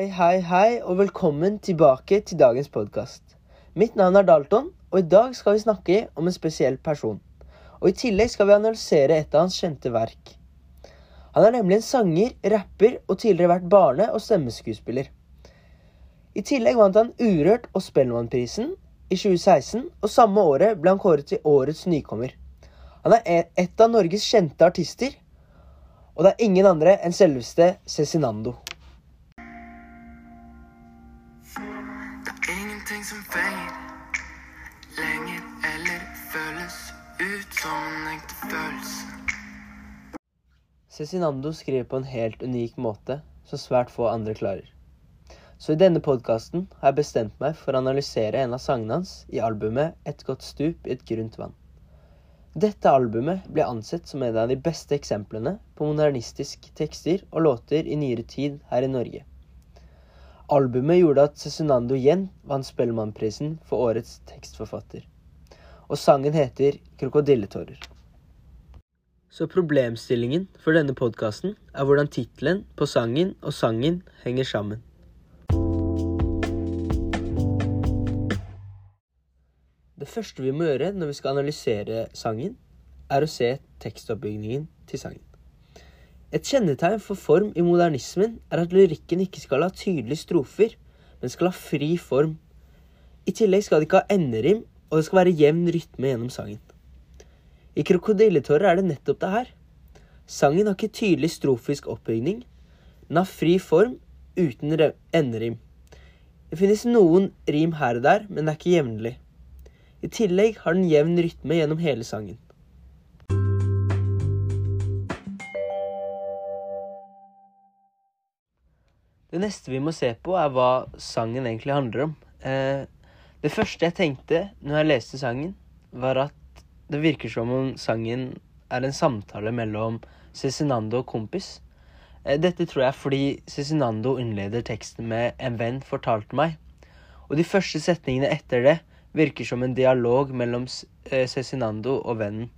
Hei, hei, hei, og velkommen tilbake til dagens podkast. Mitt navn er Dalton, og i dag skal vi snakke om en spesiell person. Og i tillegg skal vi analysere et av hans kjente verk. Han er nemlig en sanger, rapper og tidligere vært barne- og stemmeskuespiller. I tillegg vant han Urørt og Spellemannprisen i 2016, og samme året ble han kåret til årets nykommer. Han er et av Norges kjente artister, og det er ingen andre enn selveste Cezinando. Ingenting som feier lenger eller føles ut som en ekte følelse. Cezinando skriver på en helt unik måte som svært få andre klarer. Så i denne podkasten har jeg bestemt meg for å analysere en av sangene hans i albumet 'Et godt stup i et grunt vann'. Dette albumet ble ansett som en av de beste eksemplene på modernistisk tekster og låter i nyere tid her i Norge. Albumet gjorde at Cezinando igjen vant Spellemannprisen for årets tekstforfatter. Og sangen heter 'Krokodilletårer'. Så problemstillingen for denne podkasten er hvordan tittelen på sangen og sangen henger sammen. Det første vi må gjøre når vi skal analysere sangen, er å se tekstoppbyggingen til sangen. Et kjennetegn for form i modernismen er at lyrikken ikke skal ha tydelige strofer, men skal ha fri form. I tillegg skal det ikke ha enderim, og det skal være jevn rytme gjennom sangen. I 'Krokodilletårer' er det nettopp det her. Sangen har ikke tydelig strofisk oppbygning. Den har fri form uten enderim. Det finnes noen rim her og der, men det er ikke jevnlig. I tillegg har den jevn rytme gjennom hele sangen. Det neste vi må se på, er hva sangen egentlig handler om. Eh, det første jeg tenkte når jeg leste sangen, var at det virker som om sangen er en samtale mellom Cezinando og kompis. Eh, dette tror jeg er fordi Cezinando innleder teksten med 'En venn fortalte meg'. Og de første setningene etter det virker som en dialog mellom eh, Cezinando og vennen.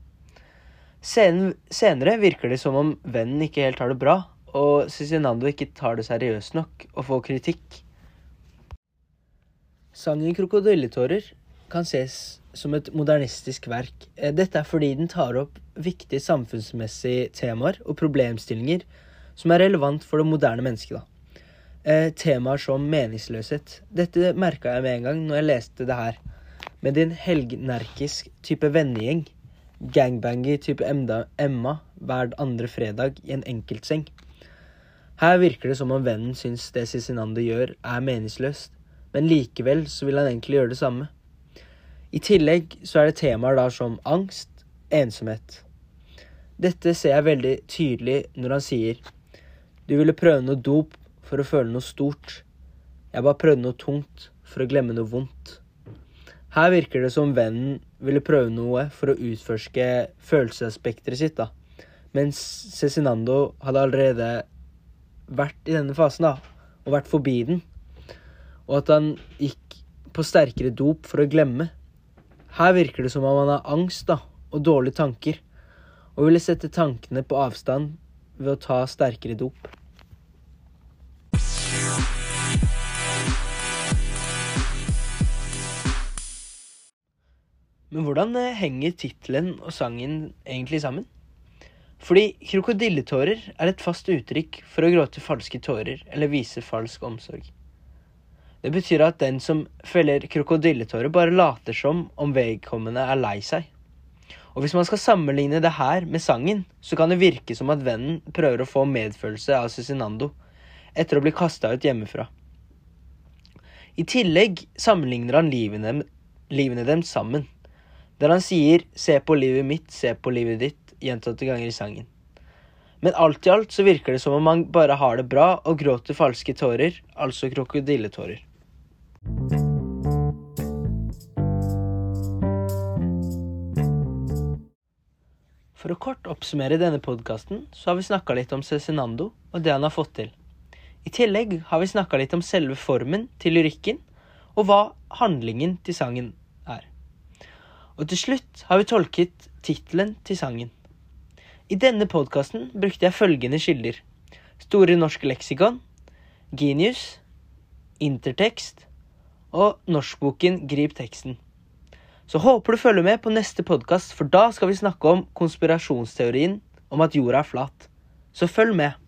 Sen, senere virker det som om vennen ikke helt har det bra, og Cezinando ikke tar det seriøst nok og får kritikk. Sangen 'Krokodilletårer' kan ses som et modernistisk verk. Eh, Dette er fordi den tar opp viktige samfunnsmessige temaer og problemstillinger som er relevant for det moderne mennesket. Eh, Temaer som meningsløshet. Dette merka jeg med en gang når jeg leste det her. Med din helgnerkisk type vennegjeng. Gangbanger type Emma hver andre fredag i en enkeltseng. Her virker det som om vennen syns det Cezinando gjør, er meningsløst, men likevel så vil han egentlig gjøre det samme. I tillegg så er det temaer da som angst, ensomhet. Dette ser jeg veldig tydelig når han sier du ville prøve noe dop for å føle noe stort. Jeg bare prøvde noe tungt for å glemme noe vondt. Her virker det som vennen ville prøve noe for å utforske følelsesaspekteret sitt, da. Mens Cezinando hadde allerede vært i denne fasen, da, og vært forbi den. Og at han gikk på sterkere dop for å glemme. Her virker det som om han har angst da, og dårlige tanker, og ville sette tankene på avstand ved å ta sterkere dop. Men hvordan eh, henger tittelen og sangen egentlig sammen? Fordi krokodilletårer er et fast uttrykk for å gråte falske tårer eller vise falsk omsorg. Det betyr at den som feller krokodilletårer, bare later som om vedkommende er lei seg. Og hvis man skal sammenligne det her med sangen, så kan det virke som at vennen prøver å få medfølelse av Cezinando etter å bli kasta ut hjemmefra. I tillegg sammenligner han livene, livene dem sammen, der han sier 'se på livet mitt, se på livet ditt' gjentatte ganger i sangen. Men alt i alt så virker det som om man bare har det bra og gråter falske tårer, altså krokodilletårer. For å kort oppsummere denne podkasten, så har vi snakka litt om Cezinando og det han har fått til. I tillegg har vi snakka litt om selve formen til lyrikken, og hva handlingen til sangen er. Og til slutt har vi tolket tittelen til sangen. I denne podkasten brukte jeg følgende kilder. Store norske leksikon, Genius, Intertekst og norskboken Grip teksten. Så håper du følger med på neste podkast, for da skal vi snakke om konspirasjonsteorien om at jorda er flat. Så følg med.